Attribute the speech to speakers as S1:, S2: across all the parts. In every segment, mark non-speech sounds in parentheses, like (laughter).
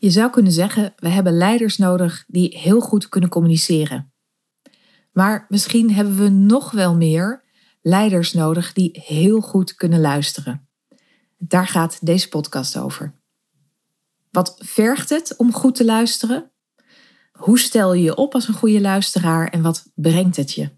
S1: Je zou kunnen zeggen, we hebben leiders nodig die heel goed kunnen communiceren. Maar misschien hebben we nog wel meer leiders nodig die heel goed kunnen luisteren. Daar gaat deze podcast over. Wat vergt het om goed te luisteren? Hoe stel je je op als een goede luisteraar en wat brengt het je?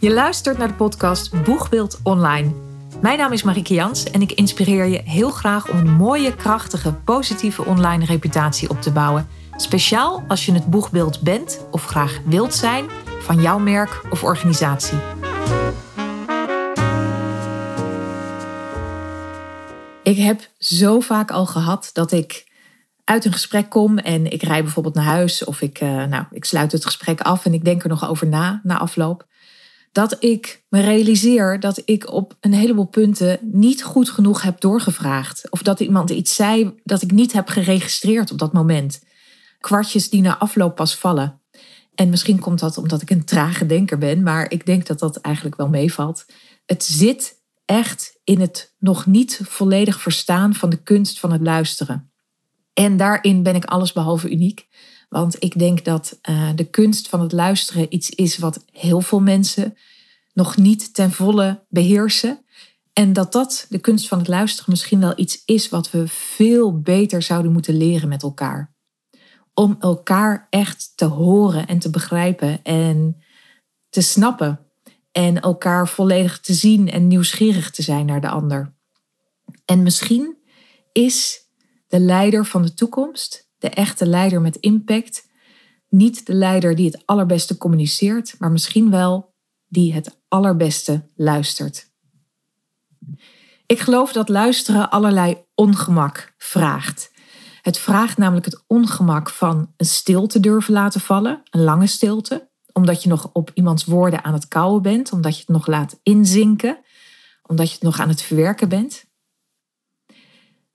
S1: Je luistert naar de podcast Boegbeeld Online mijn naam is Marieke Jans en ik inspireer je heel graag om een mooie, krachtige, positieve online reputatie op te bouwen. Speciaal als je het boegbeeld bent of graag wilt zijn van jouw merk of organisatie. Ik heb zo vaak al gehad dat ik uit een gesprek kom en ik rij bijvoorbeeld naar huis of ik, uh, nou, ik sluit het gesprek af en ik denk er nog over na, na afloop dat ik me realiseer dat ik op een heleboel punten niet goed genoeg heb doorgevraagd. Of dat iemand iets zei dat ik niet heb geregistreerd op dat moment. Kwartjes die na afloop pas vallen. En misschien komt dat omdat ik een trage denker ben, maar ik denk dat dat eigenlijk wel meevalt. Het zit echt in het nog niet volledig verstaan van de kunst van het luisteren. En daarin ben ik allesbehalve uniek. Want ik denk dat uh, de kunst van het luisteren iets is wat heel veel mensen nog niet ten volle beheersen. En dat dat, de kunst van het luisteren, misschien wel iets is wat we veel beter zouden moeten leren met elkaar. Om elkaar echt te horen en te begrijpen en te snappen. En elkaar volledig te zien en nieuwsgierig te zijn naar de ander. En misschien is de leider van de toekomst, de echte leider met impact, niet de leider die het allerbeste communiceert, maar misschien wel die het allerbeste luistert. Ik geloof dat luisteren allerlei ongemak vraagt. Het vraagt namelijk het ongemak van een stilte durven laten vallen, een lange stilte, omdat je nog op iemands woorden aan het kouwen bent, omdat je het nog laat inzinken, omdat je het nog aan het verwerken bent.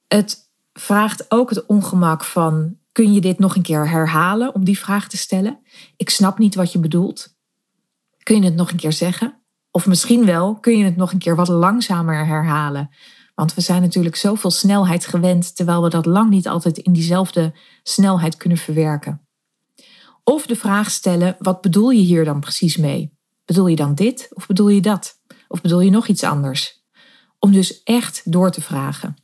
S1: Het vraagt ook het ongemak van kun je dit nog een keer herhalen om die vraag te stellen? Ik snap niet wat je bedoelt. Kun je het nog een keer zeggen? Of misschien wel kun je het nog een keer wat langzamer herhalen. Want we zijn natuurlijk zoveel snelheid gewend, terwijl we dat lang niet altijd in diezelfde snelheid kunnen verwerken. Of de vraag stellen: wat bedoel je hier dan precies mee? Bedoel je dan dit of bedoel je dat? Of bedoel je nog iets anders? Om dus echt door te vragen.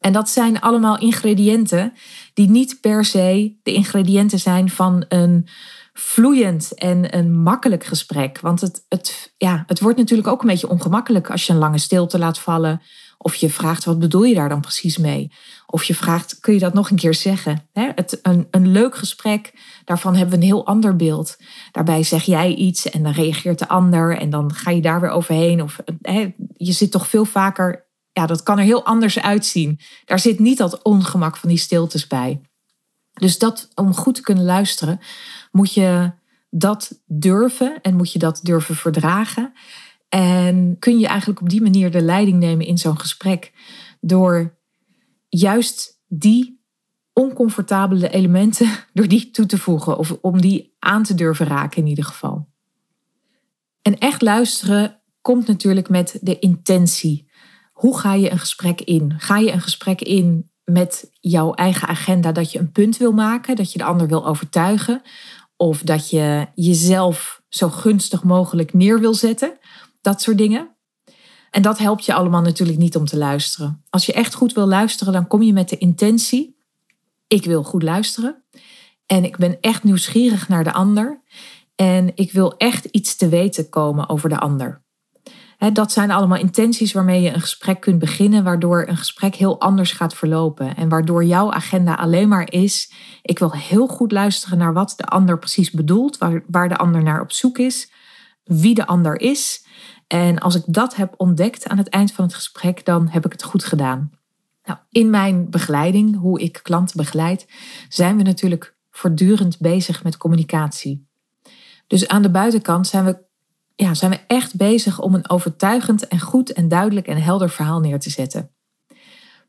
S1: En dat zijn allemaal ingrediënten die niet per se de ingrediënten zijn van een vloeiend en een makkelijk gesprek. Want het, het, ja, het wordt natuurlijk ook een beetje ongemakkelijk als je een lange stilte laat vallen. Of je vraagt, wat bedoel je daar dan precies mee? Of je vraagt, kun je dat nog een keer zeggen? Het, een, een leuk gesprek, daarvan hebben we een heel ander beeld. Daarbij zeg jij iets en dan reageert de ander en dan ga je daar weer overheen. Of je zit toch veel vaker, ja, dat kan er heel anders uitzien. Daar zit niet dat ongemak van die stiltes bij. Dus dat, om goed te kunnen luisteren, moet je dat durven en moet je dat durven verdragen. En kun je eigenlijk op die manier de leiding nemen in zo'n gesprek door juist die oncomfortabele elementen (laughs) door die toe te voegen of om die aan te durven raken in ieder geval. En echt luisteren komt natuurlijk met de intentie. Hoe ga je een gesprek in? Ga je een gesprek in met jouw eigen agenda dat je een punt wil maken, dat je de ander wil overtuigen, of dat je jezelf zo gunstig mogelijk neer wil zetten, dat soort dingen. En dat helpt je allemaal natuurlijk niet om te luisteren. Als je echt goed wil luisteren, dan kom je met de intentie: ik wil goed luisteren en ik ben echt nieuwsgierig naar de ander en ik wil echt iets te weten komen over de ander dat zijn allemaal intenties waarmee je een gesprek kunt beginnen, waardoor een gesprek heel anders gaat verlopen. En waardoor jouw agenda alleen maar is: ik wil heel goed luisteren naar wat de ander precies bedoelt, waar, waar de ander naar op zoek is, wie de ander is. En als ik dat heb ontdekt aan het eind van het gesprek, dan heb ik het goed gedaan. Nou, in mijn begeleiding, hoe ik klanten begeleid, zijn we natuurlijk voortdurend bezig met communicatie. Dus aan de buitenkant zijn we ja, zijn we echt bezig om een overtuigend en goed en duidelijk en helder verhaal neer te zetten.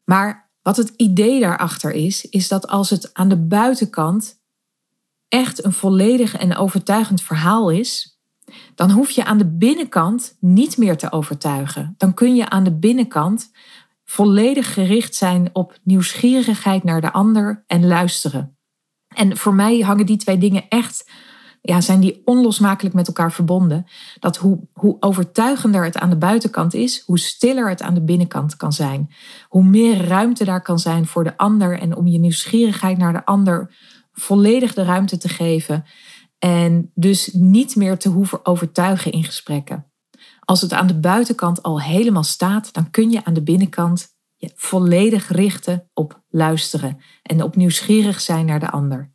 S1: Maar wat het idee daarachter is, is dat als het aan de buitenkant echt een volledig en overtuigend verhaal is, dan hoef je aan de binnenkant niet meer te overtuigen. Dan kun je aan de binnenkant volledig gericht zijn op nieuwsgierigheid naar de ander en luisteren. En voor mij hangen die twee dingen echt, ja, zijn die onlosmakelijk met elkaar verbonden. Dat hoe, hoe overtuigender het aan de buitenkant is, hoe stiller het aan de binnenkant kan zijn. Hoe meer ruimte daar kan zijn voor de ander en om je nieuwsgierigheid naar de ander volledig de ruimte te geven. En dus niet meer te hoeven overtuigen in gesprekken. Als het aan de buitenkant al helemaal staat, dan kun je aan de binnenkant je volledig richten op luisteren en op nieuwsgierig zijn naar de ander.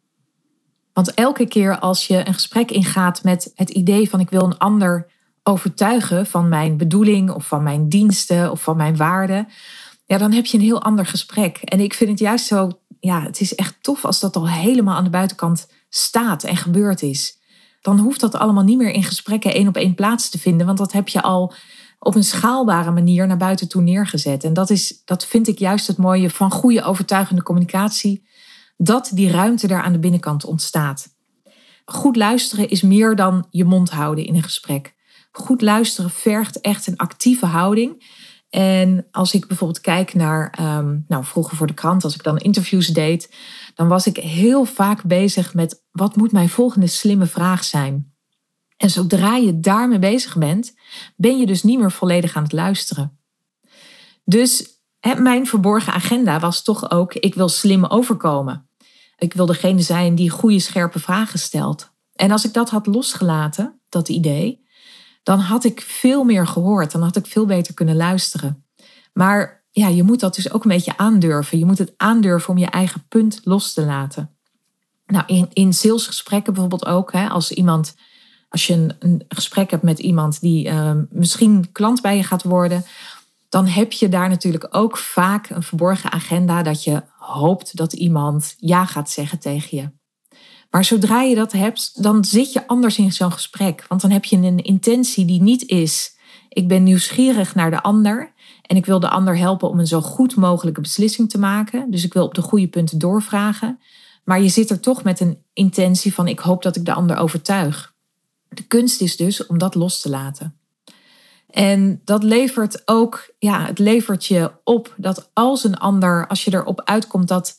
S1: Want elke keer als je een gesprek ingaat met het idee van ik wil een ander overtuigen van mijn bedoeling of van mijn diensten of van mijn waarden, ja, dan heb je een heel ander gesprek. En ik vind het juist zo, ja, het is echt tof als dat al helemaal aan de buitenkant staat en gebeurd is. Dan hoeft dat allemaal niet meer in gesprekken één op één plaats te vinden, want dat heb je al op een schaalbare manier naar buiten toe neergezet. En dat, is, dat vind ik juist het mooie van goede overtuigende communicatie, dat die ruimte daar aan de binnenkant ontstaat. Goed luisteren is meer dan je mond houden in een gesprek. Goed luisteren vergt echt een actieve houding. En als ik bijvoorbeeld kijk naar, um, nou vroeger voor de krant, als ik dan interviews deed, dan was ik heel vaak bezig met wat moet mijn volgende slimme vraag zijn. En zodra je daarmee bezig bent, ben je dus niet meer volledig aan het luisteren. Dus mijn verborgen agenda was toch ook, ik wil slim overkomen. Ik wil degene zijn die goede, scherpe vragen stelt. En als ik dat had losgelaten, dat idee, dan had ik veel meer gehoord. Dan had ik veel beter kunnen luisteren. Maar ja, je moet dat dus ook een beetje aandurven. Je moet het aandurven om je eigen punt los te laten. Nou, in, in salesgesprekken bijvoorbeeld ook, hè, als iemand als je een, gesprek hebt met iemand die uh, misschien klant bij je gaat worden, dan heb je daar natuurlijk ook vaak een verborgen agenda dat je hoopt dat iemand ja gaat zeggen tegen je. Maar zodra je dat hebt, dan zit je anders in zo'n gesprek. Want dan heb je een intentie die niet is: ik ben nieuwsgierig naar de ander en ik wil de ander helpen om een zo goed mogelijke beslissing te maken. Dus ik wil op de goede punten doorvragen. Maar je zit er toch met een intentie van: ik hoop dat ik de ander overtuig. De kunst is dus om dat los te laten. En dat levert ook, ja, het levert je op dat als een ander, als je erop uitkomt dat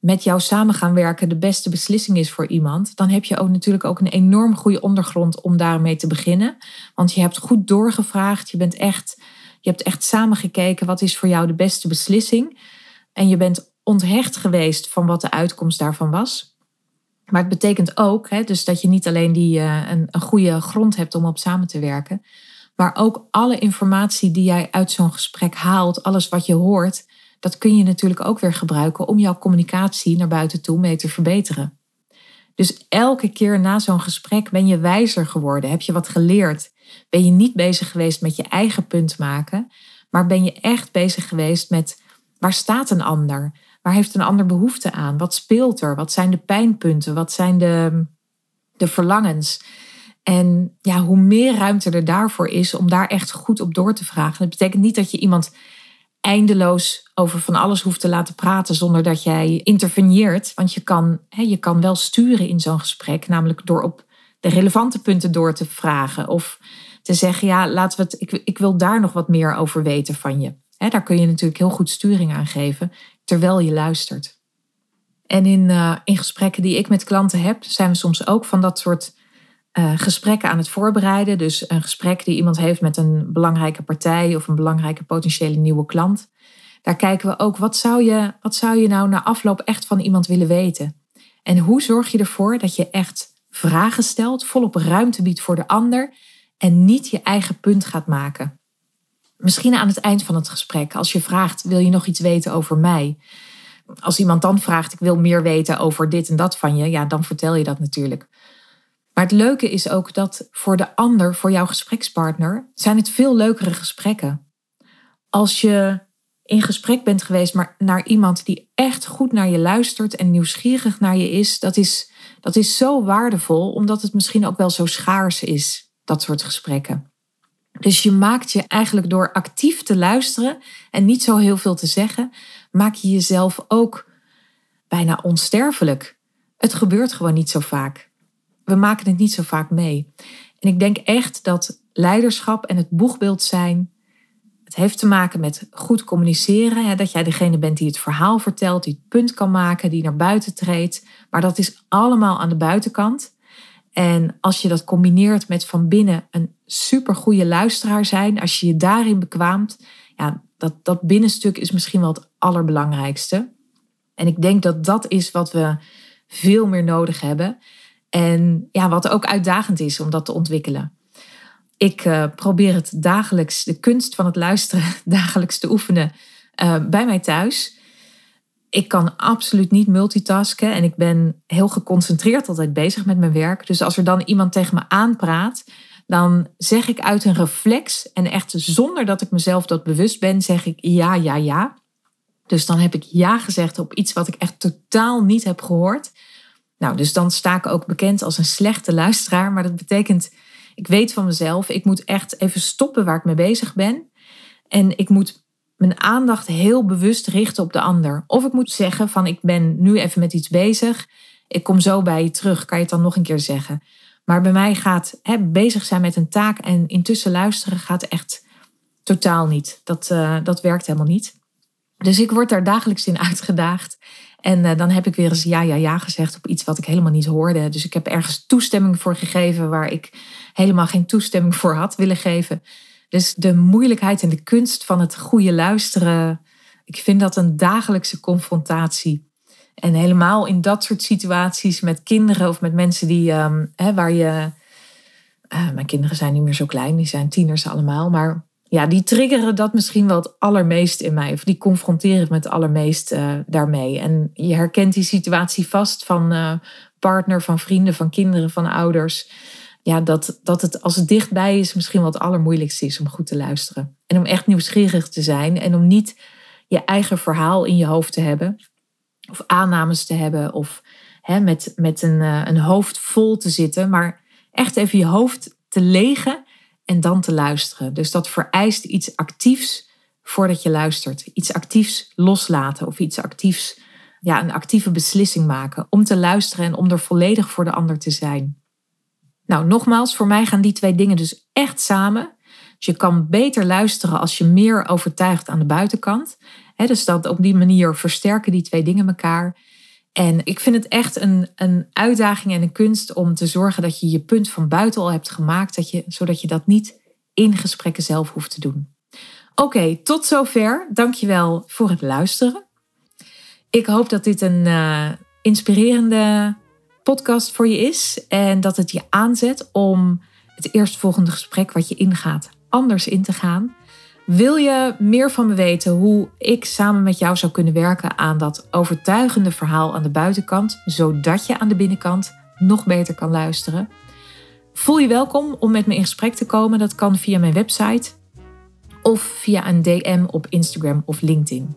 S1: met jou samen gaan werken de beste beslissing is voor iemand, dan heb je ook natuurlijk ook een enorm goede ondergrond om daarmee te beginnen. Want je hebt goed doorgevraagd, je bent echt, je hebt echt samen gekeken wat is voor jou de beste beslissing. En je bent onthecht geweest van wat de uitkomst daarvan was. Maar het betekent ook hè, dus dat je niet alleen die, uh, een, een goede grond hebt om op samen te werken, maar ook alle informatie die jij uit zo'n gesprek haalt, alles wat je hoort, dat kun je natuurlijk ook weer gebruiken om jouw communicatie naar buiten toe mee te verbeteren. Dus elke keer na zo'n gesprek ben je wijzer geworden, heb je wat geleerd. Ben je niet bezig geweest met je eigen punt maken, maar ben je echt bezig geweest met waar staat een ander? Waar heeft een ander behoefte aan? Wat speelt er? Wat zijn de pijnpunten? Wat zijn de, de verlangens? En ja, hoe meer ruimte er daarvoor is om daar echt goed op door te vragen. Dat betekent niet dat je iemand eindeloos over van alles hoeft te laten praten zonder dat jij interveneert. Want je kan, hè, je kan wel sturen in zo'n gesprek, namelijk door op de relevante punten door te vragen. Of te zeggen, ja, laten we ik, ik wil daar nog wat meer over weten van je. Hè, daar kun je natuurlijk heel goed sturing aan geven terwijl je luistert. En in, uh, in gesprekken die ik met klanten heb, zijn we soms ook van dat soort uh, gesprekken aan het voorbereiden. Dus een gesprek die iemand heeft met een belangrijke partij of een belangrijke potentiële nieuwe klant. Daar kijken we ook, wat zou je, wat zou je nou na afloop echt van iemand willen weten? En hoe zorg je ervoor dat je echt vragen stelt, volop ruimte biedt voor de ander en niet je eigen punt gaat maken? Misschien aan het eind van het gesprek, als je vraagt: wil je nog iets weten over mij? Als iemand dan vraagt: ik wil meer weten over dit en dat van je, ja, dan vertel je dat natuurlijk. Maar het leuke is ook dat voor de ander, voor jouw gesprekspartner, zijn het veel leukere gesprekken. Als je in gesprek bent geweest maar naar iemand die echt goed naar je luistert en nieuwsgierig naar je is, dat is, dat is zo waardevol, omdat het misschien ook wel zo schaars is, dat soort gesprekken. Dus je maakt je eigenlijk door actief te luisteren en niet zo heel veel te zeggen, maak je jezelf ook bijna onsterfelijk. Het gebeurt gewoon niet zo vaak. We maken het niet zo vaak mee. En ik denk echt dat leiderschap en het boegbeeld zijn Het heeft te maken met goed communiceren. Hè, dat jij degene bent die het verhaal vertelt, die het punt kan maken, die naar buiten treedt. Maar dat is allemaal aan de buitenkant. En als je dat combineert met van binnen een supergoeie luisteraar zijn, als je je daarin bekwaamt, ja, dat, dat binnenstuk is misschien wel het allerbelangrijkste. En ik denk dat dat is wat we veel meer nodig hebben. En ja, wat ook uitdagend is om dat te ontwikkelen. Ik uh, probeer het dagelijks, de kunst van het luisteren, (laughs) dagelijks te oefenen uh, bij mij thuis. Ik kan absoluut niet multitasken en ik ben heel geconcentreerd altijd bezig met mijn werk. Dus als er dan iemand tegen me aanpraat, dan zeg ik uit een reflex en echt zonder dat ik mezelf dat bewust ben, zeg ik ja, ja, ja. Dus dan heb ik ja gezegd op iets wat ik echt totaal niet heb gehoord. Nou, dus dan sta ik ook bekend als een slechte luisteraar. Maar dat betekent, ik weet van mezelf, ik moet echt even stoppen waar ik mee bezig ben. En ik moet mijn aandacht heel bewust richten op de ander. Of ik moet zeggen van, ik ben nu even met iets bezig. Ik kom zo bij je terug. Kan je het dan nog een keer zeggen? Maar bij mij gaat bezig zijn met een taak en intussen luisteren gaat echt totaal niet. Dat, uh, dat werkt helemaal niet. Dus ik word daar dagelijks in uitgedaagd. En uh, dan heb ik weer eens ja, ja, ja gezegd op iets wat ik helemaal niet hoorde. Dus ik heb ergens toestemming voor gegeven waar ik helemaal geen toestemming voor had willen geven. Dus de moeilijkheid en de kunst van het goede luisteren, ik vind dat een dagelijkse confrontatie. En helemaal in dat soort situaties met kinderen of met mensen die, um, hè, waar je. Uh, mijn kinderen zijn niet meer zo klein, die zijn tieners allemaal. Maar ja, die triggeren dat misschien wel het allermeest in mij. Of die confronteren me het allermeest uh, daarmee. En je herkent die situatie vast van uh, partner, van vrienden, van kinderen, van ouders. Ja, dat, dat het als het dichtbij is misschien wel het allermoeilijkste is om goed te luisteren. En om echt nieuwsgierig te zijn en om niet je eigen verhaal in je hoofd te hebben. Of aannames te hebben of hè, met, met een, uh, een hoofd vol te zitten. Maar echt even je hoofd te legen en dan te luisteren. Dus dat vereist iets actiefs voordat je luistert. Iets actiefs loslaten of iets actiefs, ja, een actieve beslissing maken om te luisteren en om er volledig voor de ander te zijn. Nou, nogmaals, voor mij gaan die twee dingen dus echt samen. Dus je kan beter luisteren als je meer overtuigt aan de buitenkant. dus dat op die manier versterken die twee dingen elkaar. En ik vind het echt een, een uitdaging en een kunst om te zorgen dat je je punt van buiten al hebt gemaakt, dat je, zodat je dat niet in gesprekken zelf hoeft te doen. Oké, tot zover. Dankjewel voor het luisteren. Ik hoop dat dit een uh, inspirerende podcast voor je is en dat het je aanzet om het eerstvolgende gesprek wat je ingaat anders in te gaan. Wil je meer van me weten hoe ik samen met jou zou kunnen werken aan dat overtuigende verhaal aan de buitenkant, zodat je aan de binnenkant nog beter kan luisteren? Voel je welkom om met me in gesprek te komen. Dat kan via mijn website of via een DM op Instagram of LinkedIn.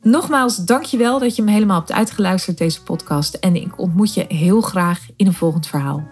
S1: Nogmaals, dankjewel dat je me helemaal hebt uitgeluisterd deze podcast en ik ontmoet je heel graag in een volgend verhaal.